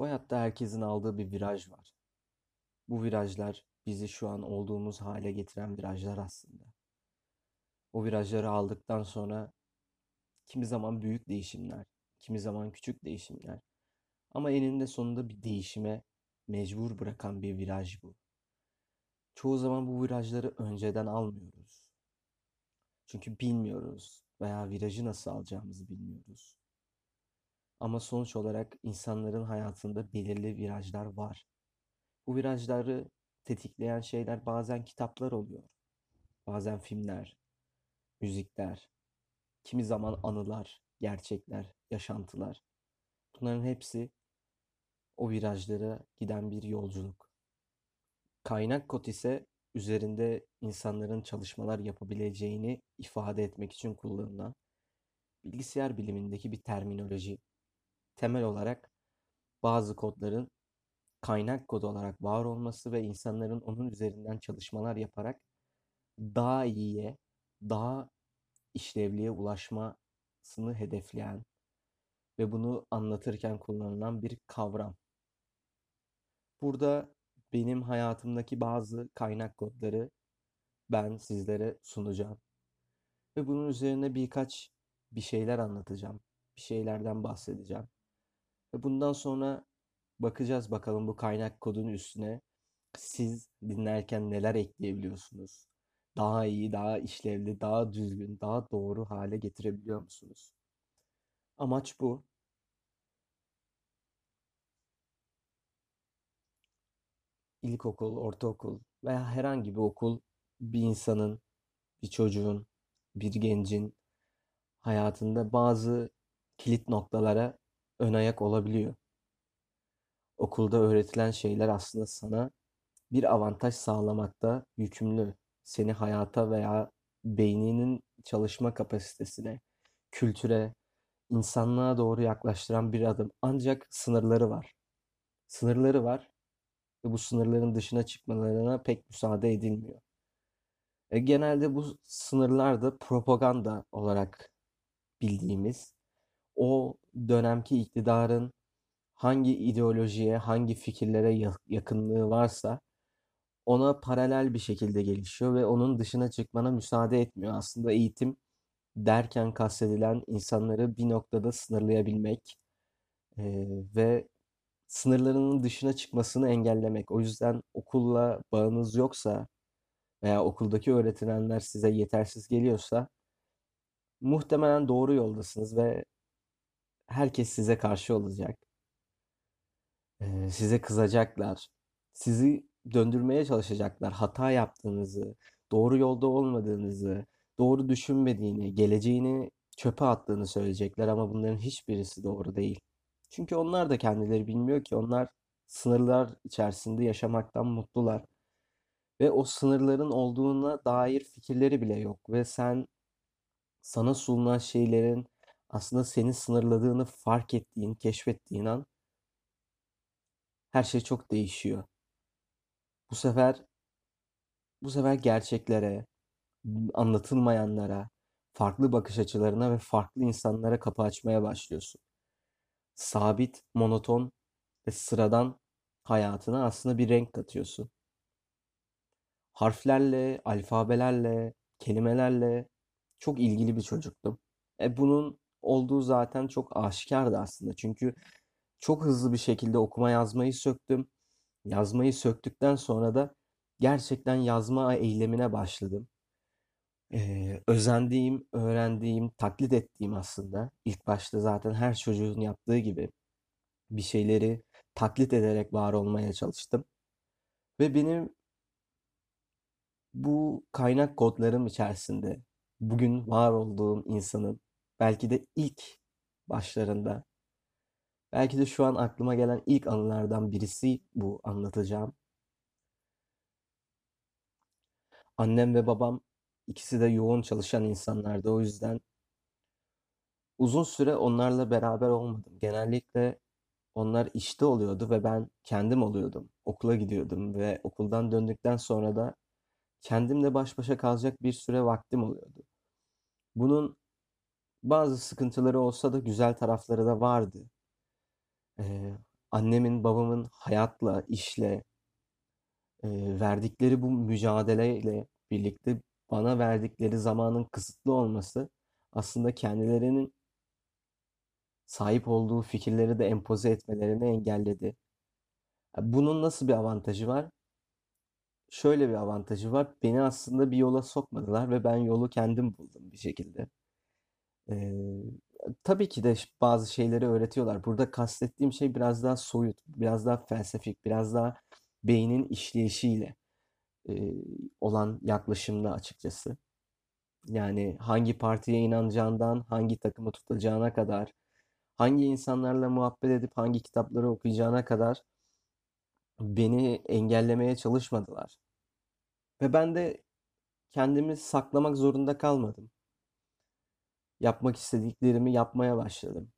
Bu hayatta herkesin aldığı bir viraj var. Bu virajlar bizi şu an olduğumuz hale getiren virajlar aslında. O virajları aldıktan sonra kimi zaman büyük değişimler, kimi zaman küçük değişimler. Ama eninde sonunda bir değişime mecbur bırakan bir viraj bu. Çoğu zaman bu virajları önceden almıyoruz. Çünkü bilmiyoruz veya virajı nasıl alacağımızı bilmiyoruz. Ama sonuç olarak insanların hayatında belirli virajlar var. Bu virajları tetikleyen şeyler bazen kitaplar oluyor. Bazen filmler, müzikler, kimi zaman anılar, gerçekler, yaşantılar. Bunların hepsi o virajlara giden bir yolculuk. Kaynak kod ise üzerinde insanların çalışmalar yapabileceğini ifade etmek için kullanılan bilgisayar bilimindeki bir terminoloji. Temel olarak bazı kodların kaynak kod olarak var olması ve insanların onun üzerinden çalışmalar yaparak daha iyiye, daha işlevliye ulaşmasını hedefleyen ve bunu anlatırken kullanılan bir kavram. Burada benim hayatımdaki bazı kaynak kodları ben sizlere sunacağım. Ve bunun üzerine birkaç bir şeyler anlatacağım. Bir şeylerden bahsedeceğim. Bundan sonra bakacağız bakalım bu kaynak kodun üstüne siz dinlerken neler ekleyebiliyorsunuz? Daha iyi, daha işlevli, daha düzgün, daha doğru hale getirebiliyor musunuz? Amaç bu. İlkokul, ortaokul veya herhangi bir okul bir insanın, bir çocuğun, bir gencin hayatında bazı kilit noktalara ön ayak olabiliyor. Okulda öğretilen şeyler aslında sana bir avantaj sağlamakta yükümlü. Seni hayata veya beyninin çalışma kapasitesine, kültüre, insanlığa doğru yaklaştıran bir adım. Ancak sınırları var. Sınırları var ve bu sınırların dışına çıkmalarına pek müsaade edilmiyor. E, genelde bu sınırlar da propaganda olarak bildiğimiz o dönemki iktidarın hangi ideolojiye, hangi fikirlere yakınlığı varsa ona paralel bir şekilde gelişiyor ve onun dışına çıkmana müsaade etmiyor. Aslında eğitim derken kastedilen insanları bir noktada sınırlayabilmek e, ve sınırlarının dışına çıkmasını engellemek. O yüzden okulla bağınız yoksa veya okuldaki öğretilenler size yetersiz geliyorsa muhtemelen doğru yoldasınız ve herkes size karşı olacak. Ee, size kızacaklar. Sizi döndürmeye çalışacaklar. Hata yaptığınızı, doğru yolda olmadığınızı, doğru düşünmediğini, geleceğini çöpe attığını söyleyecekler ama bunların hiçbirisi doğru değil. Çünkü onlar da kendileri bilmiyor ki onlar sınırlar içerisinde yaşamaktan mutlular. Ve o sınırların olduğuna dair fikirleri bile yok ve sen sana sunulan şeylerin aslında seni sınırladığını fark ettiğin, keşfettiğin an her şey çok değişiyor. Bu sefer bu sefer gerçeklere, anlatılmayanlara, farklı bakış açılarına ve farklı insanlara kapı açmaya başlıyorsun. Sabit, monoton ve sıradan hayatına aslında bir renk katıyorsun. Harflerle, alfabelerle, kelimelerle çok ilgili bir çocuktum. E bunun olduğu zaten çok aşikardı aslında. Çünkü çok hızlı bir şekilde okuma yazmayı söktüm. Yazmayı söktükten sonra da gerçekten yazma eylemine başladım. Ee, özendiğim, öğrendiğim, taklit ettiğim aslında ilk başta zaten her çocuğun yaptığı gibi bir şeyleri taklit ederek var olmaya çalıştım. Ve benim bu kaynak kodlarım içerisinde bugün var olduğum insanın belki de ilk başlarında belki de şu an aklıma gelen ilk anılardan birisi bu anlatacağım. Annem ve babam ikisi de yoğun çalışan insanlardı. O yüzden uzun süre onlarla beraber olmadım. Genellikle onlar işte oluyordu ve ben kendim oluyordum. Okula gidiyordum ve okuldan döndükten sonra da kendimle baş başa kalacak bir süre vaktim oluyordu. Bunun bazı sıkıntıları olsa da güzel tarafları da vardı. Ee, annemin, babamın hayatla, işle, e, verdikleri bu mücadeleyle birlikte bana verdikleri zamanın kısıtlı olması aslında kendilerinin sahip olduğu fikirleri de empoze etmelerini engelledi. Bunun nasıl bir avantajı var? Şöyle bir avantajı var. Beni aslında bir yola sokmadılar ve ben yolu kendim buldum bir şekilde. Tabii ki de bazı şeyleri öğretiyorlar. Burada kastettiğim şey biraz daha soyut, biraz daha felsefik, biraz daha beynin işleyişiyle e, olan yaklaşımda açıkçası. Yani hangi partiye inanacağından, hangi takımı tutacağına kadar, hangi insanlarla muhabbet edip hangi kitapları okuyacağına kadar beni engellemeye çalışmadılar. Ve ben de kendimi saklamak zorunda kalmadım. Yapmak istediklerimi yapmaya başladım.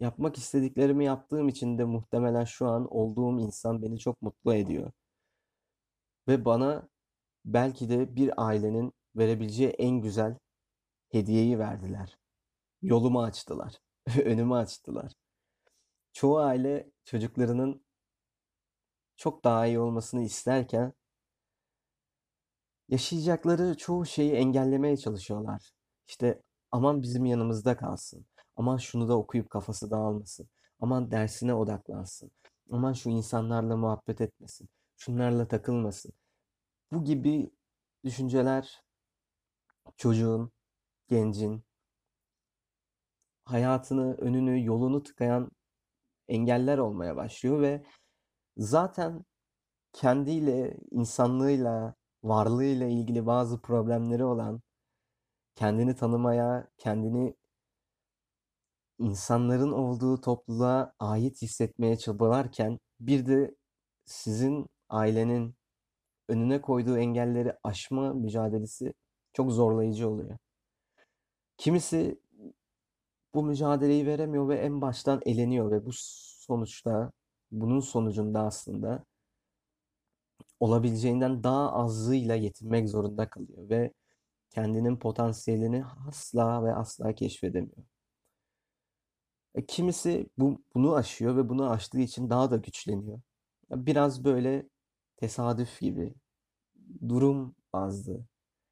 Yapmak istediklerimi yaptığım için de muhtemelen şu an olduğum insan beni çok mutlu ediyor. Ve bana belki de bir ailenin verebileceği en güzel hediyeyi verdiler. Yolumu açtılar. Önümü açtılar. Çoğu aile çocuklarının çok daha iyi olmasını isterken yaşayacakları çoğu şeyi engellemeye çalışıyorlar. İşte aman bizim yanımızda kalsın. Aman şunu da okuyup kafası dağılmasın. Aman dersine odaklansın. Aman şu insanlarla muhabbet etmesin. Şunlarla takılmasın. Bu gibi düşünceler çocuğun, gencin hayatını, önünü, yolunu tıkayan engeller olmaya başlıyor ve zaten kendiyle, insanlığıyla, varlığıyla ilgili bazı problemleri olan, kendini tanımaya, kendini insanların olduğu topluluğa ait hissetmeye çabalarken bir de sizin ailenin önüne koyduğu engelleri aşma mücadelesi çok zorlayıcı oluyor. Kimisi bu mücadeleyi veremiyor ve en baştan eleniyor ve bu sonuçta bunun sonucunda aslında olabileceğinden daha azıyla yetinmek zorunda kalıyor ve kendinin potansiyelini asla ve asla keşfedemiyor. E, kimisi bu, bunu aşıyor ve bunu aştığı için daha da güçleniyor. Biraz böyle tesadüf gibi, durum bazlı.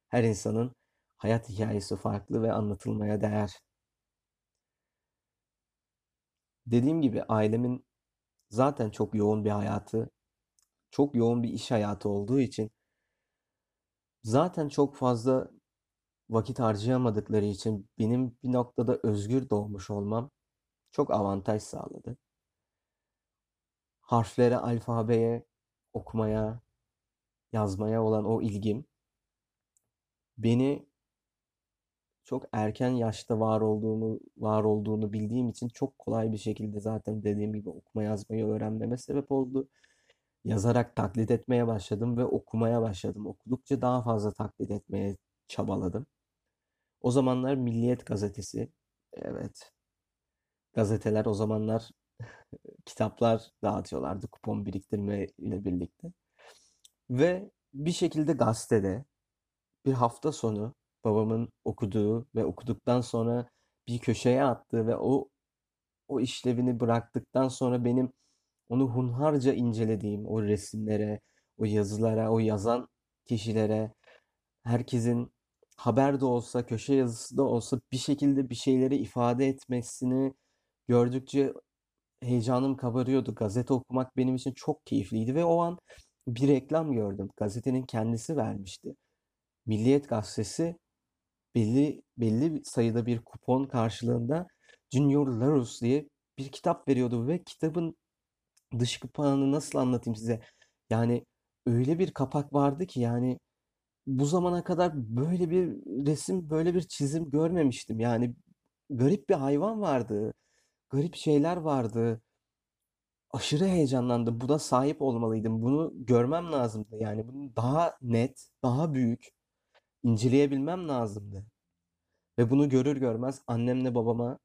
Her insanın hayat hikayesi farklı ve anlatılmaya değer. Dediğim gibi ailemin zaten çok yoğun bir hayatı, çok yoğun bir iş hayatı olduğu için zaten çok fazla vakit harcayamadıkları için benim bir noktada özgür doğmuş olmam çok avantaj sağladı. Harflere, alfabeye, okumaya, yazmaya olan o ilgim beni çok erken yaşta var olduğunu var olduğunu bildiğim için çok kolay bir şekilde zaten dediğim gibi okuma yazmayı öğrenmeme sebep oldu. Yazarak taklit etmeye başladım ve okumaya başladım. Okudukça daha fazla taklit etmeye çabaladım. O zamanlar Milliyet gazetesi, evet, gazeteler o zamanlar kitaplar dağıtıyorlardı kupon biriktirme ile birlikte. Ve bir şekilde gazetede bir hafta sonu babamın okuduğu ve okuduktan sonra bir köşeye attığı ve o o işlevini bıraktıktan sonra benim onu hunharca incelediğim o resimlere, o yazılara, o yazan kişilere, herkesin haber de olsa, köşe yazısı da olsa bir şekilde bir şeyleri ifade etmesini gördükçe heyecanım kabarıyordu. Gazete okumak benim için çok keyifliydi ve o an bir reklam gördüm. Gazetenin kendisi vermişti. Milliyet Gazetesi belli belli sayıda bir kupon karşılığında Junior Larus diye bir kitap veriyordu ve kitabın dış kapağını nasıl anlatayım size? Yani öyle bir kapak vardı ki yani bu zamana kadar böyle bir resim, böyle bir çizim görmemiştim. Yani garip bir hayvan vardı. Garip şeyler vardı. Aşırı heyecanlandım. Buna sahip olmalıydım. Bunu görmem lazımdı. Yani bunu daha net, daha büyük inceleyebilmem lazımdı. Ve bunu görür görmez annemle babama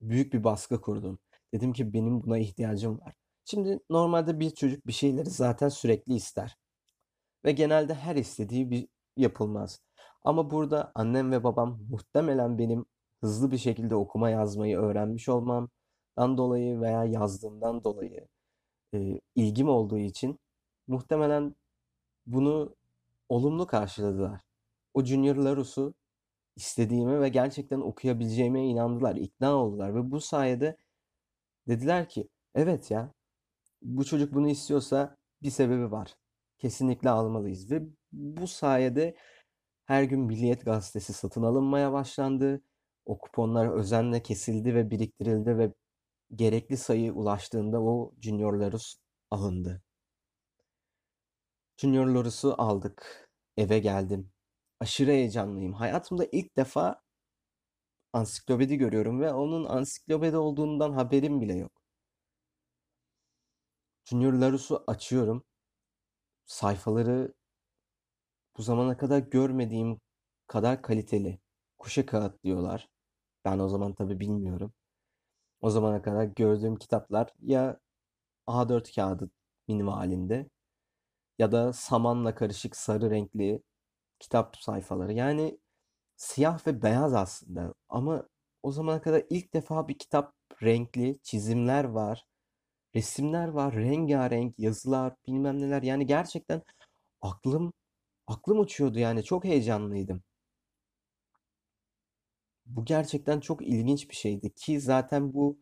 büyük bir baskı kurdum. Dedim ki benim buna ihtiyacım var. Şimdi normalde bir çocuk bir şeyleri zaten sürekli ister. Ve genelde her istediği bir yapılmaz. Ama burada annem ve babam muhtemelen benim hızlı bir şekilde okuma yazmayı öğrenmiş olmam, okuduğumdan dolayı veya yazdığımdan dolayı e, ilgim olduğu için muhtemelen bunu olumlu karşıladılar. O Junior Larus'u istediğime ve gerçekten okuyabileceğime inandılar, ikna oldular ve bu sayede dediler ki evet ya bu çocuk bunu istiyorsa bir sebebi var. Kesinlikle almalıyız ve bu sayede her gün Milliyet Gazetesi satın alınmaya başlandı. O kuponlar özenle kesildi ve biriktirildi ve gerekli sayı ulaştığında o Junior Larus alındı. Junior Larus'u aldık. Eve geldim. Aşırı heyecanlıyım. Hayatımda ilk defa ansiklopedi görüyorum ve onun ansiklopedi olduğundan haberim bile yok. Junior Larus'u açıyorum. Sayfaları bu zamana kadar görmediğim kadar kaliteli. Kuşa kağıt diyorlar. Ben o zaman tabii bilmiyorum. O zamana kadar gördüğüm kitaplar ya A4 kağıdı minimalinde ya da samanla karışık sarı renkli kitap sayfaları. Yani siyah ve beyaz aslında ama o zamana kadar ilk defa bir kitap renkli, çizimler var, resimler var, rengarenk yazılar, bilmem neler. Yani gerçekten aklım aklım uçuyordu yani çok heyecanlıydım. Bu gerçekten çok ilginç bir şeydi ki zaten bu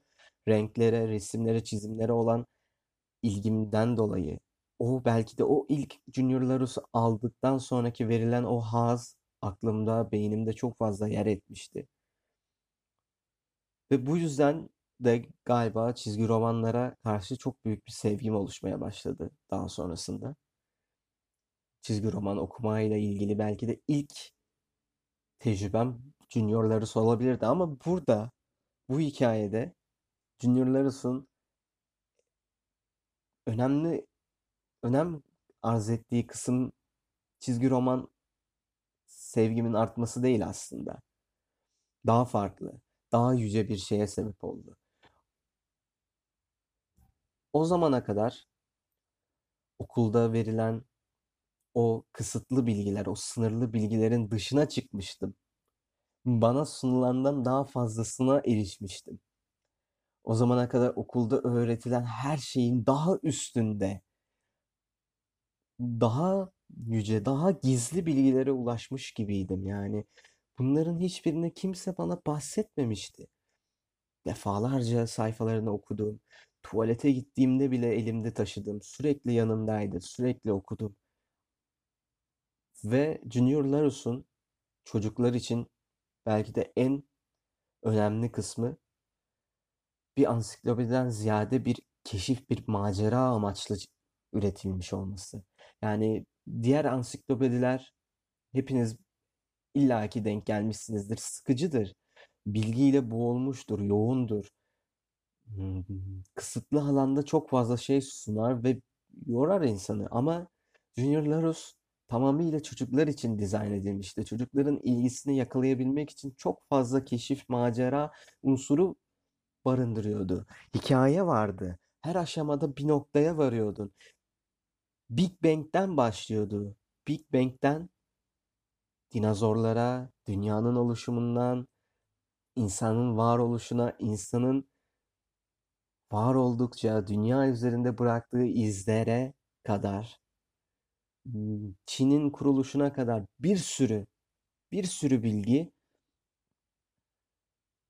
renklere, resimlere, çizimlere olan ilgimden dolayı o belki de o ilk Junior Larus'u aldıktan sonraki verilen o haz aklımda, beynimde çok fazla yer etmişti. Ve bu yüzden de galiba çizgi romanlara karşı çok büyük bir sevgim oluşmaya başladı daha sonrasında. Çizgi roman okumayla ilgili belki de ilk tecrübem Junior Larus olabilirdi ama burada bu hikayede Junior Larus'un önemli önem arz ettiği kısım çizgi roman sevgimin artması değil aslında. Daha farklı, daha yüce bir şeye sebep oldu. O zamana kadar okulda verilen o kısıtlı bilgiler, o sınırlı bilgilerin dışına çıkmıştım. Bana sunulandan daha fazlasına erişmiştim. O zamana kadar okulda öğretilen her şeyin daha üstünde, daha yüce, daha gizli bilgilere ulaşmış gibiydim yani. Bunların hiçbirini kimse bana bahsetmemişti. Defalarca sayfalarını okudum. Tuvalete gittiğimde bile elimde taşıdım. Sürekli yanımdaydı. Sürekli okudum. Ve Junior Larus'un çocuklar için belki de en önemli kısmı bir ansiklopediden ziyade bir keşif, bir macera amaçlı üretilmiş olması. Yani diğer ansiklopediler hepiniz illaki denk gelmişsinizdir. Sıkıcıdır. Bilgiyle boğulmuştur, yoğundur. Kısıtlı alanda çok fazla şey sunar ve yorar insanı. Ama Junior Larus tamamıyla çocuklar için dizayn edilmişti. Çocukların ilgisini yakalayabilmek için çok fazla keşif, macera unsuru barındırıyordu. Hikaye vardı. Her aşamada bir noktaya varıyordun. Big Bang'den başlıyordu. Big Bang'den dinozorlara, dünyanın oluşumundan, insanın varoluşuna, insanın var oldukça dünya üzerinde bıraktığı izlere kadar, Çin'in kuruluşuna kadar bir sürü, bir sürü bilgi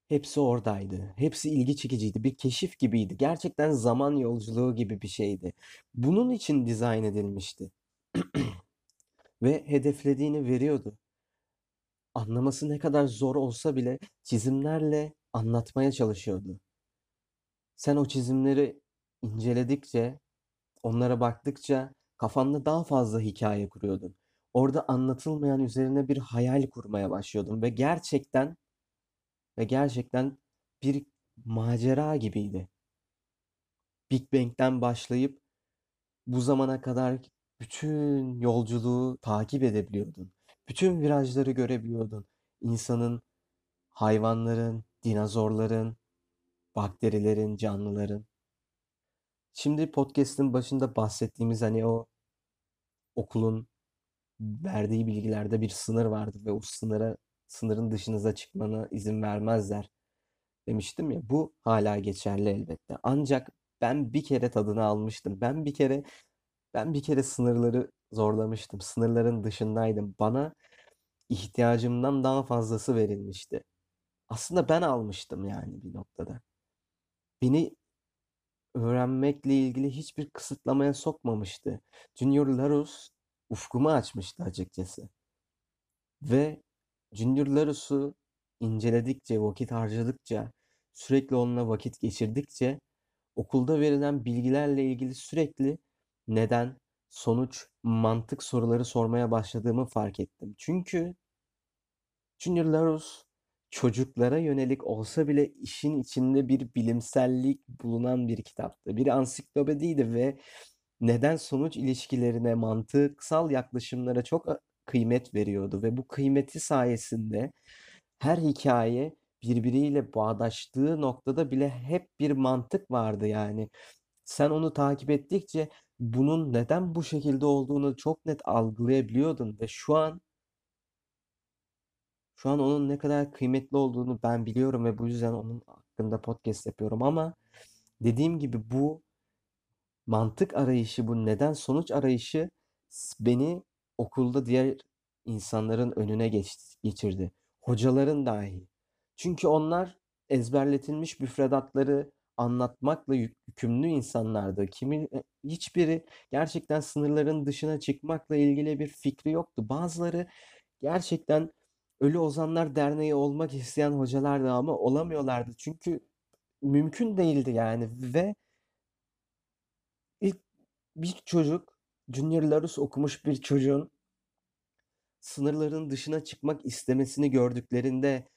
hepsi oradaydı. Hepsi ilgi çekiciydi. Bir keşif gibiydi. Gerçekten zaman yolculuğu gibi bir şeydi. Bunun için dizayn edilmişti. Ve hedeflediğini veriyordu. Anlaması ne kadar zor olsa bile çizimlerle anlatmaya çalışıyordu. Sen o çizimleri inceledikçe, onlara baktıkça kafanda daha fazla hikaye kuruyordun. Orada anlatılmayan üzerine bir hayal kurmaya başlıyordun ve gerçekten ve gerçekten bir macera gibiydi. Big Bang'den başlayıp bu zamana kadar bütün yolculuğu takip edebiliyordun. Bütün virajları görebiliyordun. İnsanın, hayvanların, dinozorların, bakterilerin, canlıların. Şimdi podcast'in başında bahsettiğimiz hani o okulun verdiği bilgilerde bir sınır vardı ve o sınıra sınırın dışınıza çıkmana izin vermezler. demiştim ya bu hala geçerli elbette. Ancak ben bir kere tadını almıştım. Ben bir kere ben bir kere sınırları zorlamıştım. Sınırların dışındaydım. Bana ihtiyacımdan daha fazlası verilmişti. Aslında ben almıştım yani bir noktada. Beni öğrenmekle ilgili hiçbir kısıtlamaya sokmamıştı. Junior Larus ufkumu açmıştı açıkçası. Ve Junior Larus'u inceledikçe, vakit harcadıkça, sürekli onunla vakit geçirdikçe okulda verilen bilgilerle ilgili sürekli neden, sonuç, mantık soruları sormaya başladığımı fark ettim. Çünkü Junior Larus çocuklara yönelik olsa bile işin içinde bir bilimsellik bulunan bir kitaptı. Bir ansiklopediydi ve neden sonuç ilişkilerine, mantıksal yaklaşımlara çok kıymet veriyordu ve bu kıymeti sayesinde her hikaye birbiriyle bağdaştığı noktada bile hep bir mantık vardı yani. Sen onu takip ettikçe bunun neden bu şekilde olduğunu çok net algılayabiliyordun ve şu an şu an onun ne kadar kıymetli olduğunu ben biliyorum ve bu yüzden onun hakkında podcast yapıyorum ama dediğim gibi bu mantık arayışı, bu neden sonuç arayışı beni okulda diğer insanların önüne geç, geçirdi. Hocaların dahi. Çünkü onlar ezberletilmiş müfredatları anlatmakla yükümlü insanlardı. Kimin e, hiçbiri gerçekten sınırların dışına çıkmakla ilgili bir fikri yoktu. Bazıları gerçekten Ölü Ozanlar Derneği olmak isteyen hocalardı ama olamıyorlardı. Çünkü mümkün değildi yani ve ilk bir çocuk Junior okumuş bir çocuğun sınırların dışına çıkmak istemesini gördüklerinde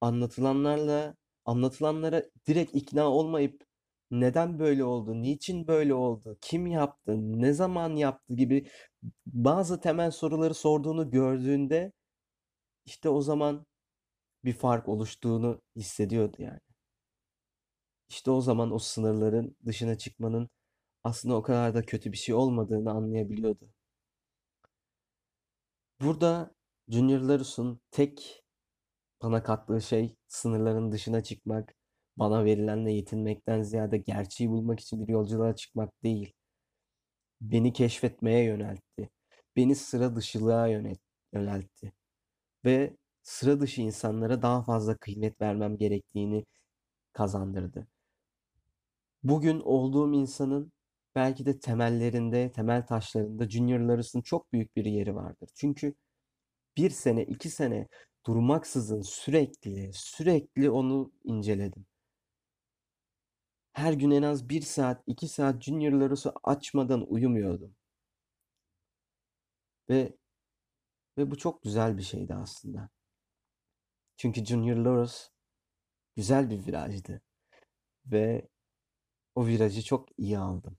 anlatılanlarla anlatılanlara direkt ikna olmayıp neden böyle oldu, niçin böyle oldu, kim yaptı, ne zaman yaptı gibi bazı temel soruları sorduğunu gördüğünde işte o zaman bir fark oluştuğunu hissediyordu yani. İşte o zaman o sınırların dışına çıkmanın aslında o kadar da kötü bir şey olmadığını anlayabiliyordu. Burada Junior Larus'un tek bana kattığı şey sınırların dışına çıkmak, bana verilenle yetinmekten ziyade gerçeği bulmak için bir yolculuğa çıkmak değil. Beni keşfetmeye yöneltti. Beni sıra dışılığa yöneltti ve sıra dışı insanlara daha fazla kıymet vermem gerektiğini kazandırdı. Bugün olduğum insanın belki de temellerinde, temel taşlarında Junior Larus'ın çok büyük bir yeri vardır. Çünkü bir sene, iki sene durmaksızın sürekli, sürekli onu inceledim. Her gün en az bir saat, iki saat Junior Larus'u açmadan uyumuyordum. Ve ve bu çok güzel bir şeydi aslında. Çünkü Junior Loros güzel bir virajdı. Ve o virajı çok iyi aldım.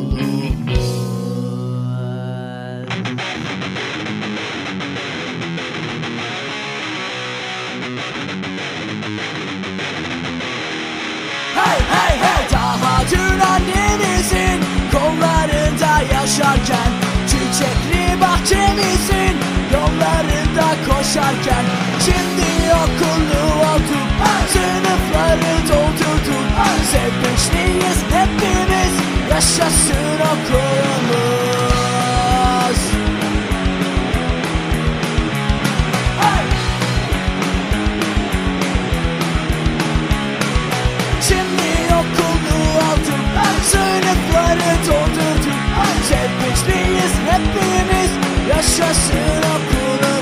yanarken Çiçekli bahçemizin yollarında koşarken Şimdi okullu olduk Sınıfları doldurduk Sevmişliyiz hepimiz Yaşasın okulumuz. Hey! Şimdi okullu olduk Sınıfları doldurduk Sevinçliyiz hepimiz Yaşasın okulumuz